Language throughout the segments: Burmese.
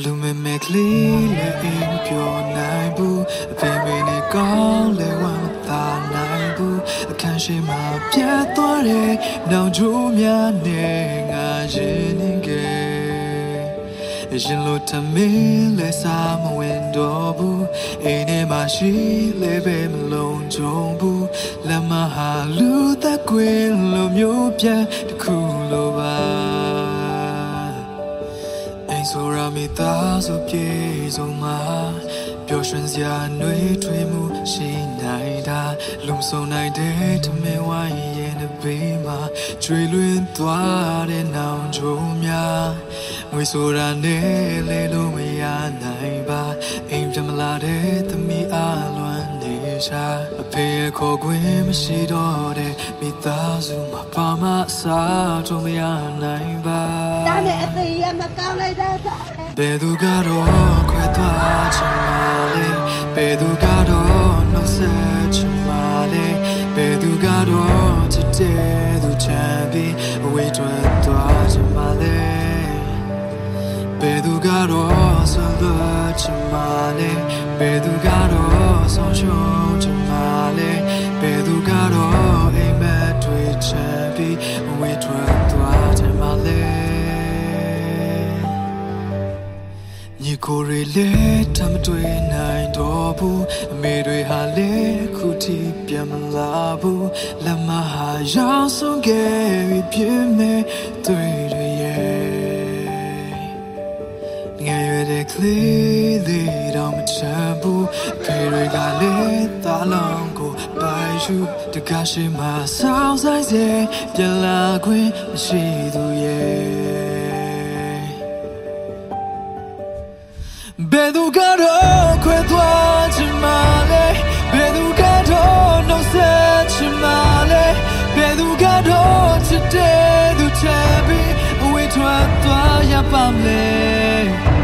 လူမဲမဲကလေးလည်းအင်းပြောနိုင်ဘူးအဖေမေနဲ့ကောင်းလည်းဝမ်းသာနိုင်ဘူးအခန်းရှိမှပြတ်သွားတဲ့နောင်ကြိုးများနဲ့ငါရင်နေခဲ့ရင်လို့တမင်းလဲစားမဝင် တော့ဘူးအိမ်ထဲမှာရှိလဲပဲမလုံးကြုံဘူးလက်မဟာလူသက်ကွင်းလိုမျိုးပြန်တစ်ခုလိုပါအိမ်ဆိုရမိသားစုပြေဆုံးမှာပျော် ရွှင်စရာနှွေးထွေးမှုရှိနိုင်တာလုံဆုံနိုင်တဲ့ထမင်းဝိုင်းရဲ့နှဘေးမှာကျွေလွင်သွားတဲ့နောင်ကြုံများငွေဆိုတာနဲ့လဲလို့မရနိုင်ပါအိမ်ပြန်မလာတဲ့သမီးအလွမ်းနေရှာအဖေရဲ့ခေါ်ခွင့်မရှိတော့တဲ့မိသားစုမှာဘာမှအစားထုံးမရနိုင်ပါတားနဲ့အသေးရမကောင်းလိုက်တာတာဘယ်သူကတော့ခွဲသွားချင်ပါလေ ဘယ်သူကတော့နှုတ်ဆက်ချင်ပါလေဘယ်သူကတော့ချစ်တဲ့သူချမ်းပြီးအဝေးထွက်သွားချင်ပါလေဘယ်သူကတော့ဆွမ်းသွားချင်ပါလေဘယ်သူကတော့ဆုံးရှုံးချင်ပါ ညီကိုတွေလည်းတမတွေ့နိုင်တော့ဘူးအမေတွေဟာလည်းခုထိပြန်မလာဘူးလက်မဟာရောက်ဆုံးခဲ့ပြီးပြင်းမဲ့တွေ့တွေရဲ့ငယ်ရွယ်တဲ့ကလေးလေးတော့မချမ်းဘူးဖေတွေကလည်းတာလောင်ကိုပိုင်ယူတကားရှိမှဆောင်းဆိုင်စေပြန်လာခွင့်မရှိသူရဲ့ သွားရ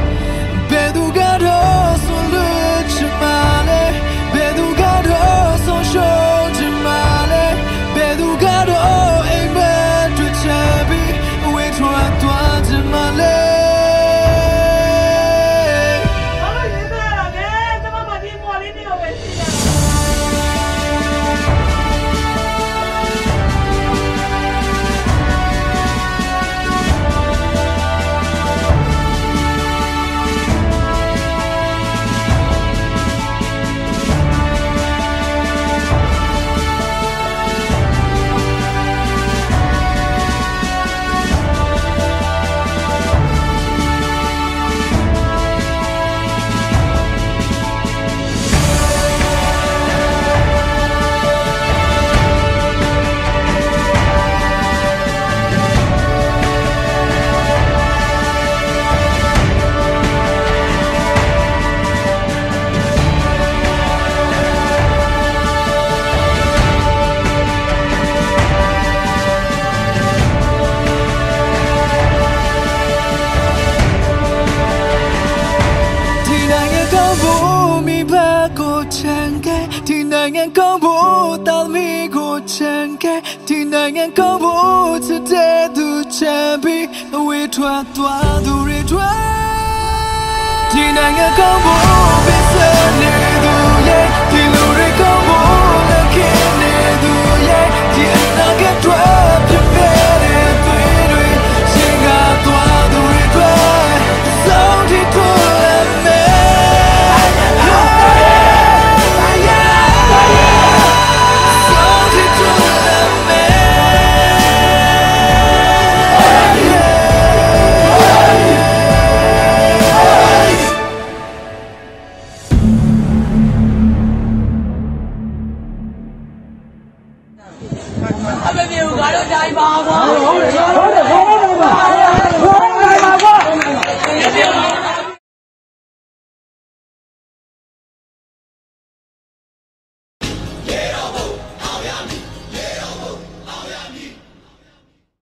ကောင်းဖို့ချစ်တဲ့သူချန်ပြီးအဝေးထွက်သွားသူတွေထွက်ဒီနိုင်ငံကောင်းဖို့ပြည့်စက်နေသူရဲ့ဒီ 阿妹，你又搞了假一把吗？